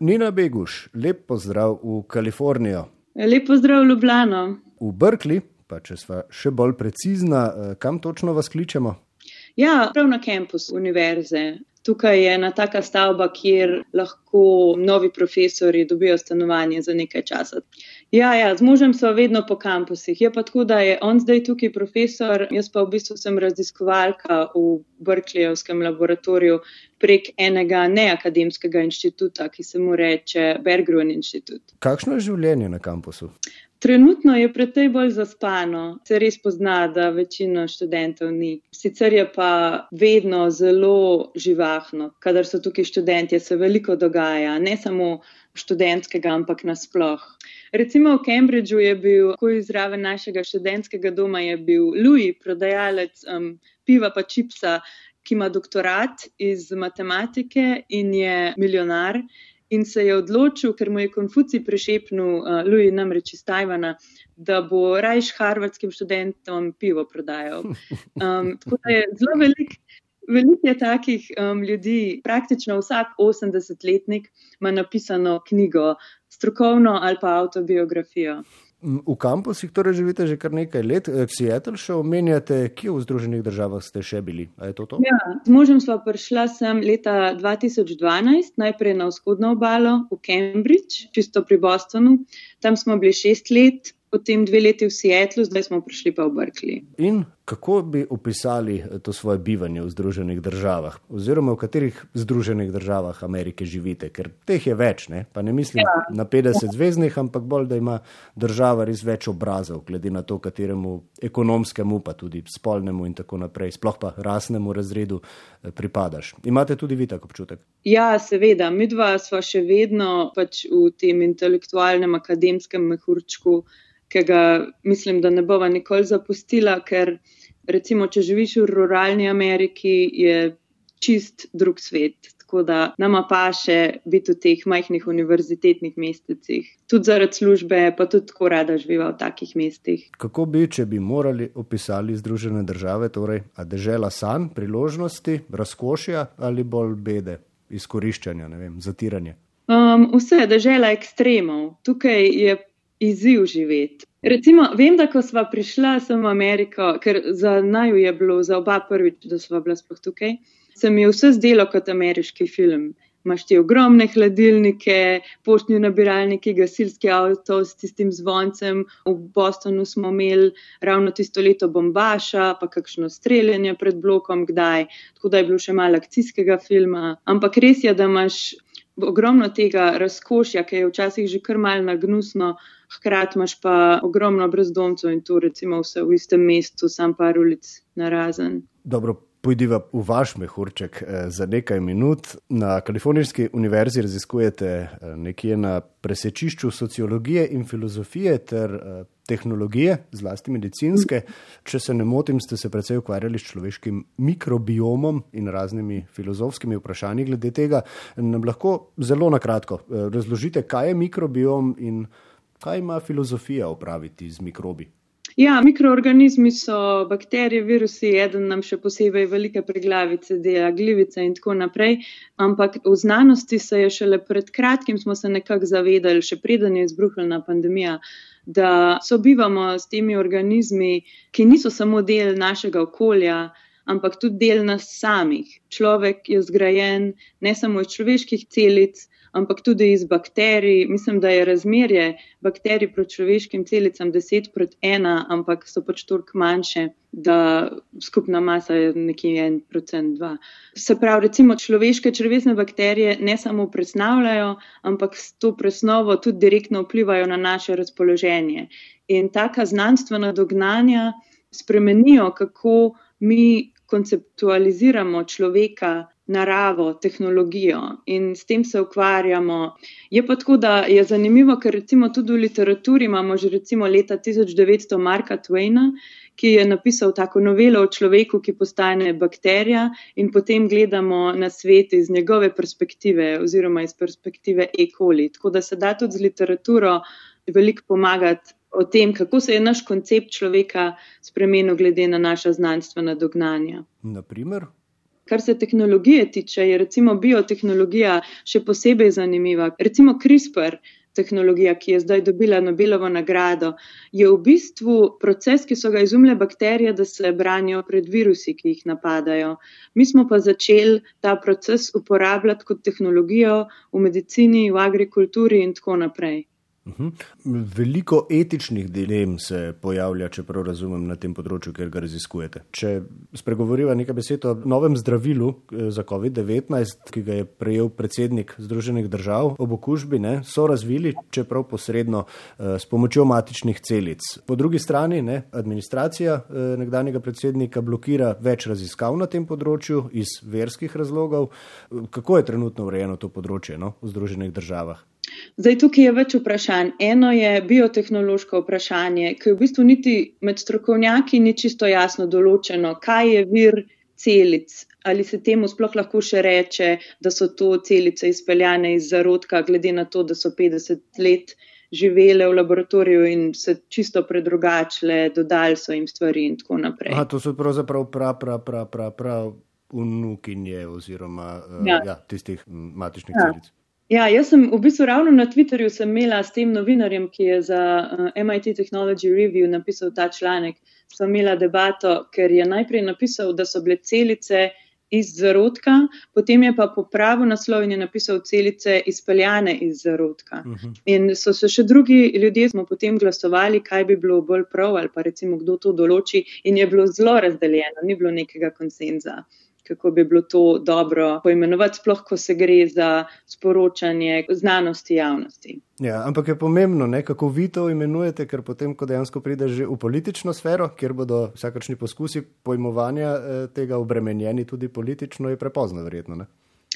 Nina Beguš, lep pozdrav v Kalifornijo. Lep pozdrav v Ljubljano. V Berkeley, pa če sva še bolj precizna, eh, kam točno vas kličemo? Ja, prav na kampus univerze. Tukaj je ena taka stavba, kjer lahko novi profesori dobijo stanovanje za nekaj časa. Ja, ja, z možem so vedno po kampusih. Je pa tako, da je on zdaj tukaj profesor, jaz pa v bistvu sem raziskovalka v Berkeleyovskem laboratoriju prek enega neakademskega inštituta, ki se mu reče Bergruen inštitut. Kakšno je življenje na kampusu? Trenutno je precej bolj zaspano, se res pozna, da večina študentov ni. Sicer je pa vedno zelo živahno, kadar so tukaj študenti, se veliko dogaja, ne samo študentskega, ampak nasploh. Recimo v Cambridgeu je bil, ko je zraven našega študentskega doma, je bil Louis, prodajalec um, piva pa čipsa, ki ima doktorat iz matematike in je milijonar in se je odločil, ker mu je Konfucij prešepnil, uh, Louis namreč iz Tajvana, da bo rajš harvardskim študentom pivo prodajal. Um, tako da je zelo velik. Veliko je takih um, ljudi, praktično vsak 80-letnik ima napisano knjigo, strokovno ali pa autobiografijo. V kampusih torej živite že kar nekaj let. Eh, Seattle še omenjate, kje v Združenih državah ste še bili? To to? Ja, z možem sva prišla sem leta 2012, najprej na vzhodno obalo v Cambridge, čisto pri Bostonu. Tam smo bili šest let, potem dve leti v Seattlu, zdaj smo prišli pa v Berkeley. In kako bi opisali to svoje bivanje v Združenih državah, oziroma v katerih Združenih državah Amerike živite, ker teh je več, ne? pa ne mislim ja. na 50 zvezdnih, ampak bolj, da ima država res več obrazov, glede na to, kateremu ekonomskemu, pa tudi spolnemu in tako naprej, sploh pa rasnemu razredu eh, pripadaš. Imate tudi vi tak občutek? Ja, seveda, mi dva smo še vedno pač v tem intelektualnem akademskem mehurčku ki ga mislim, da ne bova nikoli zapustila, ker recimo, če živiš v ruralni Ameriki, je čist drug svet. Tako da nama pa še biti v teh majhnih univerzitetnih mestecih. Tudi zaradi službe, pa tudi tako rada živiva v takih mestih. Kako bi, če bi morali opisali Združene države, torej, a dežela san, priložnosti, razkošja ali bolj bede, izkoriščanja, ne vem, zatiranje? Um, vse je dežela ekstremov. Tukaj je izziv živeti. Recimo, vem, da ko smo prišla sem v Ameriko, ker za naju je bilo, za oba prvič, da smo bila sploh tukaj, se mi je vse zdelo kot ameriški film. Imáš ti ogromne hladilnike, poštni nabiralniki, gasilski avto s tistim zvoncem. V Bostonu smo imeli ravno tisto leto bombaša, pa kakšno streljanje pred blokom, kdaj. Tako da je bilo še malo akcijskega filma. Ampak res je, da imaš ogromno tega razkošja, ki je včasih že kar mal nagnusno, hkrati imaš pa ogromno brezdomcev in to recimo vse v istem mestu, sam par ulic na razen. Dobro. Pojdiva v vaš mehurček eh, za nekaj minut. Na Kalifornijski univerzi raziskujete eh, nekje na presečišču sociologije in filozofije ter eh, tehnologije, zlasti medicinske. Če se ne motim, ste se predvsej ukvarjali s človeškim mikrobiomom in raznimi filozofskimi vprašanji glede tega. Nam lahko zelo na kratko razložite, kaj je mikrobiom in kaj ima filozofija opraviti z mikrobi? Ja, mikroorganizmi so bakterije, virusi, eden nam še posebej velike preglavice, dela glivice in tako naprej. Ampak v znanosti se je šele pred kratkim smo se nekako zavedali, še preden je izbruhnila pandemija, da sobivamo s temi organizmi, ki niso samo del našega okolja, ampak tudi del nas samih. Človek je zgrajen ne samo iz človeških celic, ampak tudi iz bakterij. Mislim, da je razmerje bakterij proti človeškim celicam 10 proti 1, ampak so pač toliko manjše, da skupna masa je nekje 1 procent 2. Se pravi, recimo človeške črvesne bakterije ne samo presnavljajo, ampak s to presnovo tudi direktno vplivajo na naše razpoloženje. In taka znanstvena dognanja spremenijo, kako mi konceptualiziramo človeka, naravo, tehnologijo in s tem se ukvarjamo. Je pa tako, da je zanimivo, ker recimo tudi v literaturi imamo že recimo leta 1900 Marka Twaina, ki je napisal tako novelo o človeku, ki postane bakterija in potem gledamo na svet iz njegove perspektive oziroma iz perspektive ekoli. Tako da se da tudi z literaturo veliko pomagati. O tem, kako se je naš koncept človeka spremenil, glede na naša znanstvena dognanja. Naprimer? Kar se tehnologije tiče, je recimo biotehnologija še posebej zanimiva. Recimo CRISPR, tehnologija, ki je zdaj dobila Nobelovo nagrado, je v bistvu proces, ki so ga izumile bakterije, da se branijo pred virusi, ki jih napadajo. Mi smo pa začeli ta proces uporabljati kot tehnologijo v medicini, v agrikulturi in tako naprej. Mhm. Veliko etičnih dilem se pojavlja, če prav razumem, na tem področju, ker ga raziskujete. Če spregovoriva nekaj besed o novem zdravilu eh, za COVID-19, ki ga je prejel predsednik Združenih držav ob okužbi, ne, so razvili, čeprav posredno eh, s pomočjo matičnih celic. Po drugi strani, ne, administracija eh, nekdanjega predsednika blokira več raziskav na tem področju iz verskih razlogov. Kako je trenutno urejeno to področje no, v Združenih državah? Zdaj, tukaj je več vprašanj. Eno je biotehnološko vprašanje, ki v bistvu niti med strokovnjaki ni čisto jasno določeno, kaj je vir celic. Ali se temu sploh lahko še reče, da so to celice izpeljane iz zarodka, glede na to, da so 50 let živele v laboratoriju in se čisto predrugačile, dodali so jim stvari in tako naprej. Aha, to so pravzaprav prav, prav, prav, prav, prav vnukinje oziroma uh, ja. Ja, tistih matičnih ja. celic. Ja, jaz sem v bistvu ravno na Twitterju imela s tem novinarjem, ki je za eh, MIT Technology Review napisal ta članek. Sem imela debato, ker je najprej napisal, da so bile celice iz zarodka, potem je pa popravil naslov in je napisal celice izpeljane iz zarodka. Uh mhm. -huh. In so se še drugi ljudje, smo potem glasovali, kaj bi bilo bolj prav ali pa recimo kdo to določi in je bilo zelo razdeljeno, ni bilo nekega konsenza kako bi bilo to dobro poimenovati, sploh ko se gre za sporočanje znanosti javnosti. Ja, ampak je pomembno, ne, kako vi to imenujete, ker potem, ko dejansko prideš v politično sfero, kjer bodo vsakršni poskusi pojmovanja eh, tega obremenjeni tudi politično, je prepozno, verjetno. Ne?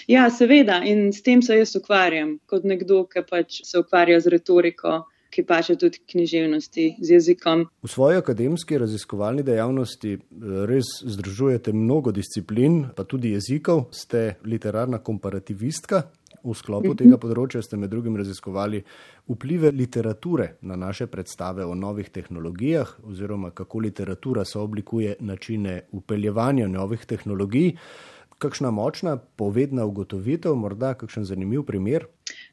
Ja, seveda, in s tem se jaz ukvarjam, kot nekdo, ki pač se ukvarja z retoriko ki pa še tudi književnosti z jezikom. V svoji akademski raziskovalni dejavnosti eh, res združujete mnogo disciplin, pa tudi jezikov, ste literarna komparativistka. V sklopu tega področja ste med drugim raziskovali vplive literature na naše predstave o novih tehnologijah, oziroma kako literatura sooblikuje načine upeljevanja novih tehnologij. Kakšna močna povedna ugotovitev, morda kakšen zanimiv primer?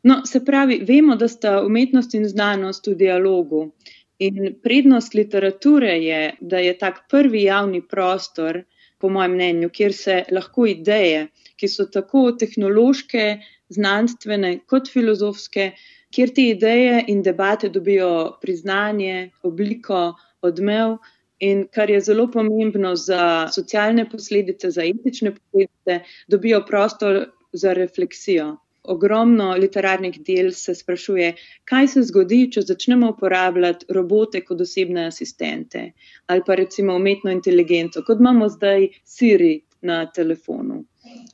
No, se pravi, vemo, da sta umetnost in znanost v dialogu. In prednost literature je, da je tak prvi javni prostor, po mojem mnenju, kjer se lahko ideje, ki so tako tehnološke, znanstvene kot filozofske, kjer te ideje in debate dobijo priznanje, obliko, odmev. In kar je zelo pomembno za socialne posledice, za etične posledice, dobijo prostor za refleksijo ogromno literarnih del se sprašuje, kaj se zgodi, če začnemo uporabljati robote kot osebne asistente ali pa recimo umetno inteligenco, kot imamo zdaj Siri na telefonu.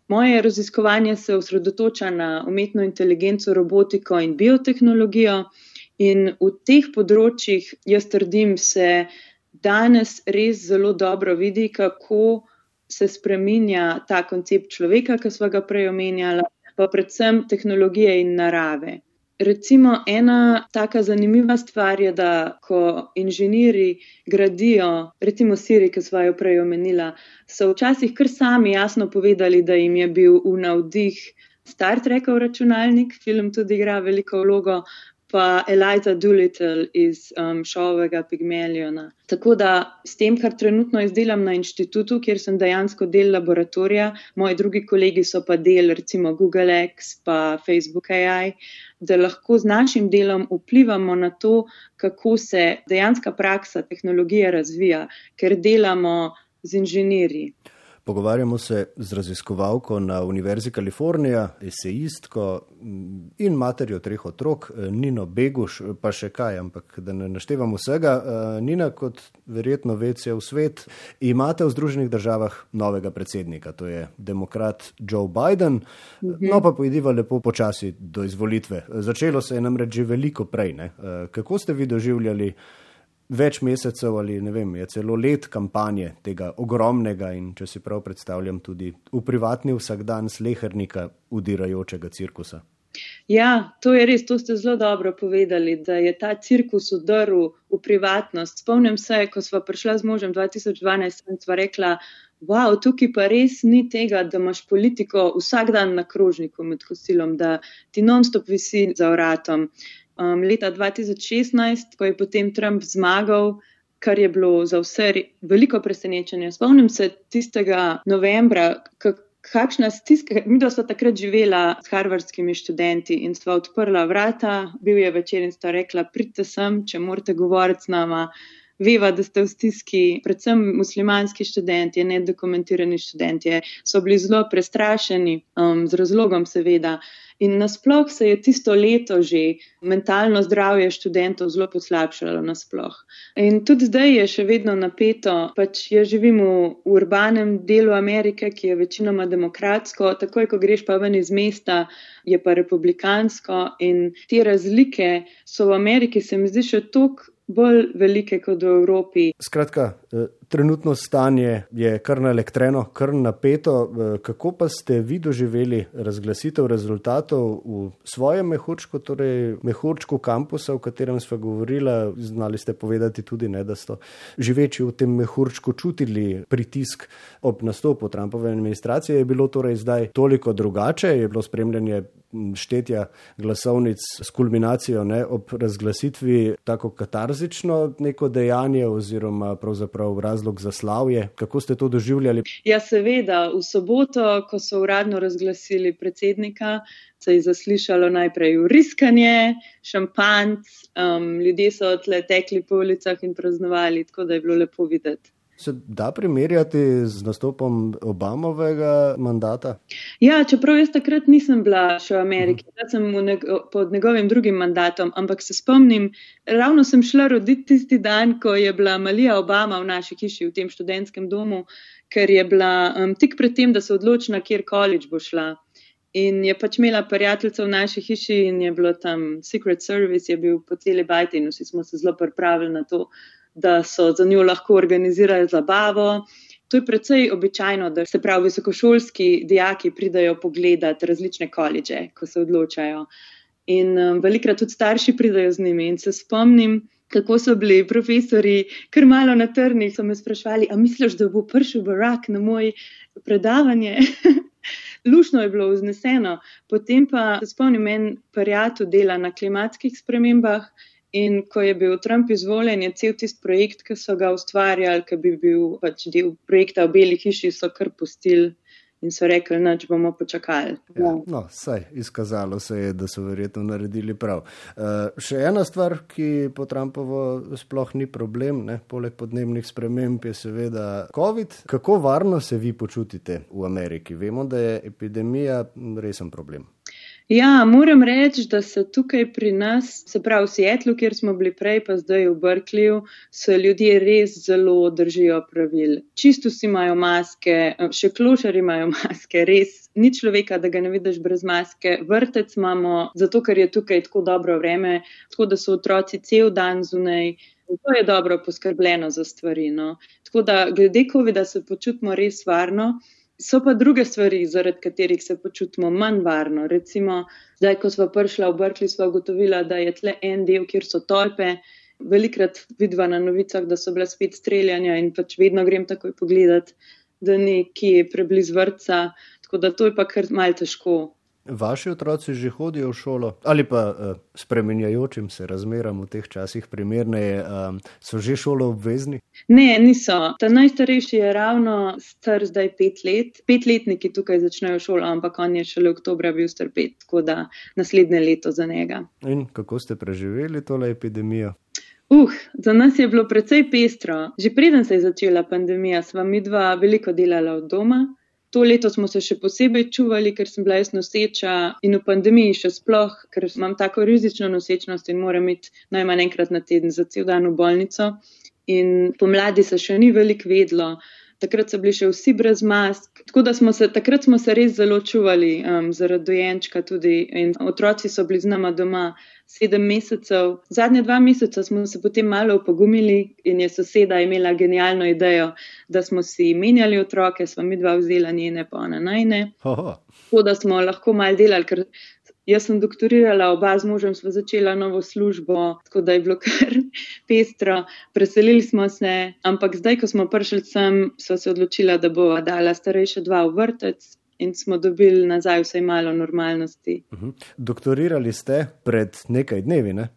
Moje raziskovanje se osredotoča na umetno inteligenco, robotiko in biotehnologijo in v teh področjih, jaz trdim, se danes res zelo dobro vidi, kako se spreminja ta koncept človeka, ki smo ga prej omenjali, pa predvsem tehnologije in narave. Recimo, ena taka zanimiva stvar je, da ko inženirji gradijo, recimo Siri, ki smo jo prej omenila, so včasih kar sami jasno povedali, da jim je bil v navdih Star Trekov računalnik, film tudi igra veliko vlogo, pa Eliza Doolittle iz um, šovega Pygmaliona. Tako da s tem, kar trenutno izdelam na inštitutu, kjer sem dejansko del laboratorija, moji drugi kolegi so pa del recimo Google X pa Facebook AI, da lahko z našim delom vplivamo na to, kako se dejanska praksa tehnologije razvija, ker delamo z inženirji. Pogovarjamo se z raziskovalko na Univerzi Kalifornija, esejistko in materjo treh otrok, Nino Beguš, pa še kaj, ampak da ne naštevam vsega. Nina, kot verjetno ve cel svet, imate v Združenih državah novega predsednika, to je demokrat Joe Biden. Mhm. No, pa pojdiva lepo počasi do izvolitve. Začelo se je namreč že veliko prej. Ne? Kako ste vi doživljali? Več mesecev ali ne vem, je celo let kampanje tega ogromnega in če si prav predstavljam tudi v privatni vsakdan slehernika udirajočega cirkusa. Ja, to je res, to ste zelo dobro povedali, da je ta cirkus udrl v privatnost. Spomnim se, ko smo prišli z možem 2012 in sva rekla, wow, tukaj pa res ni tega, da imaš politiko vsak dan na krožniku med kosilom, da ti non-stop visi za vratom. Um, leta 2016, ko je potem Trump zmagal, kar je bilo za vse veliko presenečenje. Spomnim se tistega novembra, kakšna stiska. Mi smo takrat živela s harvardskimi študenti in sva odprla vrata, bil je večer in sta rekla: Pridite sem, če morate govoriti z nama veva, da ste v stiski, predvsem muslimanski študenti, ne dokumentirani študenti, so bili zelo prestrašeni, um, z razlogom seveda. In nasploh se je tisto leto že mentalno zdravje študentov zelo poslabšalo. Nasploh. In tudi zdaj je še vedno napeto. Pač jaz živim v urbanem delu Amerike, ki je večinoma demokratsko, takoj ko greš pa ven iz mesta, je pa republikansko. In te razlike so v Ameriki, se mi zdi, še toliko bolj velike kot v Evropi. Skratka, eh, trenutno stanje je kar naelektreno, kar napeto. Eh, kako pa ste vi doživeli razglasitev rezultatov v svojem mehurčku, torej mehurčku kampusa, o katerem smo govorili? Znali ste povedati tudi, ne, da ste živeči v tem mehurčku čutili pritisk ob nastopu Trumpove administracije. Je bilo torej zdaj toliko drugače, je bilo spremljanje štetja glasovnic s kulminacijo ne, ob razglasitvi tako katarzično neko dejanje oziroma pravzaprav razlog za slavje. Kako ste to doživljali? Ja, seveda, v soboto, ko so uradno razglasili predsednika, se je zaslišalo najprej uriskanje, šampanc, um, ljudje so tle tekli po ulicah in praznovali, tako da je bilo lepo videti. Se da primerjati z nastopom Obamovega mandata? Ja, čeprav jaz takrat nisem bila še v Ameriki, uh -huh. sem neg pod njegovim drugim mandatom, ampak se spomnim, ravno sem šla roditi tisti dan, ko je bila Malija Obama v naši hiši v tem študentskem domu, ker je bila um, tik pred tem, da se odloči, na kjer college bo šla. In je pač imela prijateljica v naši hiši in je bilo tam Secret Service, je bil po celi bajti in vsi smo se zelo pripravili na to da so za njo lahko organizirali zabavo. To je precej običajno, da se pravi visokošolski dijaki pridajo pogledati različne koledže, ko se odločajo. In um, velikrat tudi starši pridajo z njimi. In se spomnim, kako so bili profesori kar malo na trnih, so me sprašvali, a misliš, da bo prišel Barak na moj predavanje? Lušno je bilo vzneseno. Potem pa se spomnim en prijatelj dela na klimatskih spremembah. In ko je bil Trump izvoljen, je cel tisti projekt, ki so ga ustvarjali, ki bi bil pač del projekta v Beli hiši, so kar pustili in so rekli, da bomo počakali. Ja, no, saj izkazalo se je, da so verjetno naredili prav. Uh, še ena stvar, ki po Trumpovo sploh ni problem, ne, poleg podnebnih sprememb, je seveda COVID. Kako varno se vi počutite v Ameriki? Vemo, da je epidemija resen problem. Ja, moram reči, da se tukaj pri nas, se pravi v Sietlu, kjer smo bili prej, pa zdaj v Berkeleyju, se ljudje res zelo držijo pravil. Čisto vsi imajo maske, še klošari imajo maske, res ni človeka, da ga ne vidiš brez maske. Vrtec imamo, zato ker je tukaj tako dobro vreme, tako da so otroci cel dan zunaj. To je dobro poskrbljeno za stvari. No. Tako da glede COVID-a se počutimo res varno. So pa druge stvari, zaradi katerih se počutimo manj varno. Recimo, zdaj, ko smo prišli v Brkli, smo ugotovili, da je tle en del, kjer so tolpe. Velikrat vidiva na novicah, da so bile spet streljanja in pač vedno grem takoj pogledat, da ni kje preblizu vrca. Tako da to je pa kar malce težko. Vaši otroci že hodijo v šolo ali pa uh, spremenjajočim se razmeram v teh časih primerneje, um, so že šolo obvezni? Ne, niso. Ta najstarejši je ravno star zdaj pet let. Petletniki tukaj začnejo šolo, ampak on je šele oktobra bil star pet, tako da naslednje leto za njega. In kako ste preživeli tole epidemijo? Uh, za nas je bilo precej pestro. Že preden se je začela pandemija, sva mi dva veliko delala od doma. To leto smo se še posebej čuvali, ker sem bila jaz noseča in v pandemiji še sploh, ker imam tako rizično nosečnost in moram iti najmanj enkrat na teden za cel dan v bolnico. In pomladi se še ni veliko vedlo, takrat so bili še vsi brez mask. Tako da smo se takrat smo se res zelo čuvali um, zaradi dojenčka tudi in otroci so bili z nama doma sedem mesecev. Zadnje dva meseca smo se potem malo upogumili in je soseda imela genialno idejo, da smo si menjali otroke, smo mi dva vzela njene, pa ona najne. Tako da smo lahko mal delali, ker Jaz sem doktorirala, oba z možem smo začela novo službo, tako da je bilo kar pestro. Preselili smo se, ampak zdaj, ko smo prišli sem, so se odločila, da bo dala starejše dva v vrtec. In smo dobili nazaj vsaj malo normalnosti. Uh mhm. -huh. Doktorirali ste pred nekaj dnevi, ne?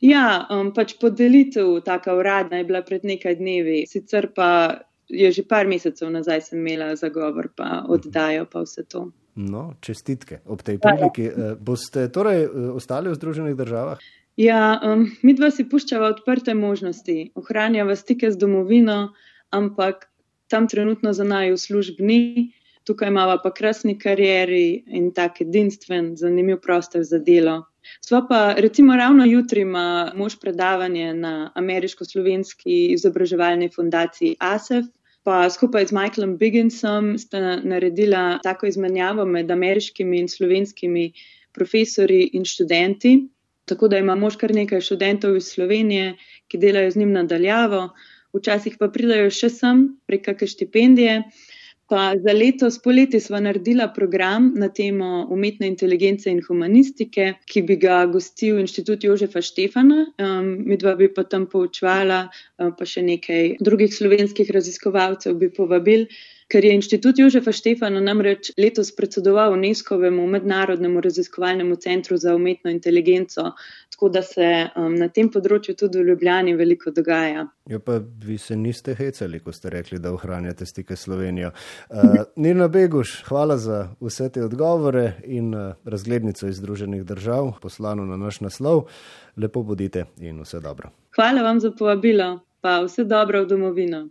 Ja, um, pač podelitev, taka uradna je bila pred nekaj dnevi, sicer pa je že par mesecev nazaj sem imela zagovor, pa oddajo, pa vse to. No, čestitke ob tej priliki. Ja. Boste torej eh, ostali v Združenih državah? Ja, um, mi dva si puščava odprte možnosti, ohranjava stike z domovino, ampak tam trenutno za naj v službi, tukaj imamo pa krasni karieri in tak edinstven, zanimiv prostor za delo. Sva pa recimo ravno jutri ima mož predavanje na ameriško-slovenski izobraževalni fundaciji ASEF, pa skupaj z Michaelom Bigginsom sta naredila tako izmenjavo med ameriškimi in slovenskimi profesori in študenti. Tako da ima mož kar nekaj študentov iz Slovenije, ki delajo z njim nadaljavo, včasih pa pridajo še sem prek kakšne štipendije. Pa za letos poleti smo naredila program na temo umetne inteligence in humanistike, ki bi ga gostil Inštitut Jožefa Štefana. Um, mi dva bi pa tam poučvala, um, pa še nekaj drugih slovenskih raziskovalcev bi povabili ker je inštitut Jožefa Štefana namreč letos predsedoval UNESCO-vemu mednarodnemu raziskovalnemu centru za umetno inteligenco, tako da se um, na tem področju tudi v Ljubljani veliko dogaja. Ja, pa vi se niste hecali, ko ste rekli, da ohranjate stike s Slovenijo. Uh, Nina Beguš, hvala za vse te odgovore in uh, razglednico iz Združenih držav, poslano na naš naslov. Lepo bodite in vse dobro. Hvala vam za povabilo, pa vse dobro v domovino.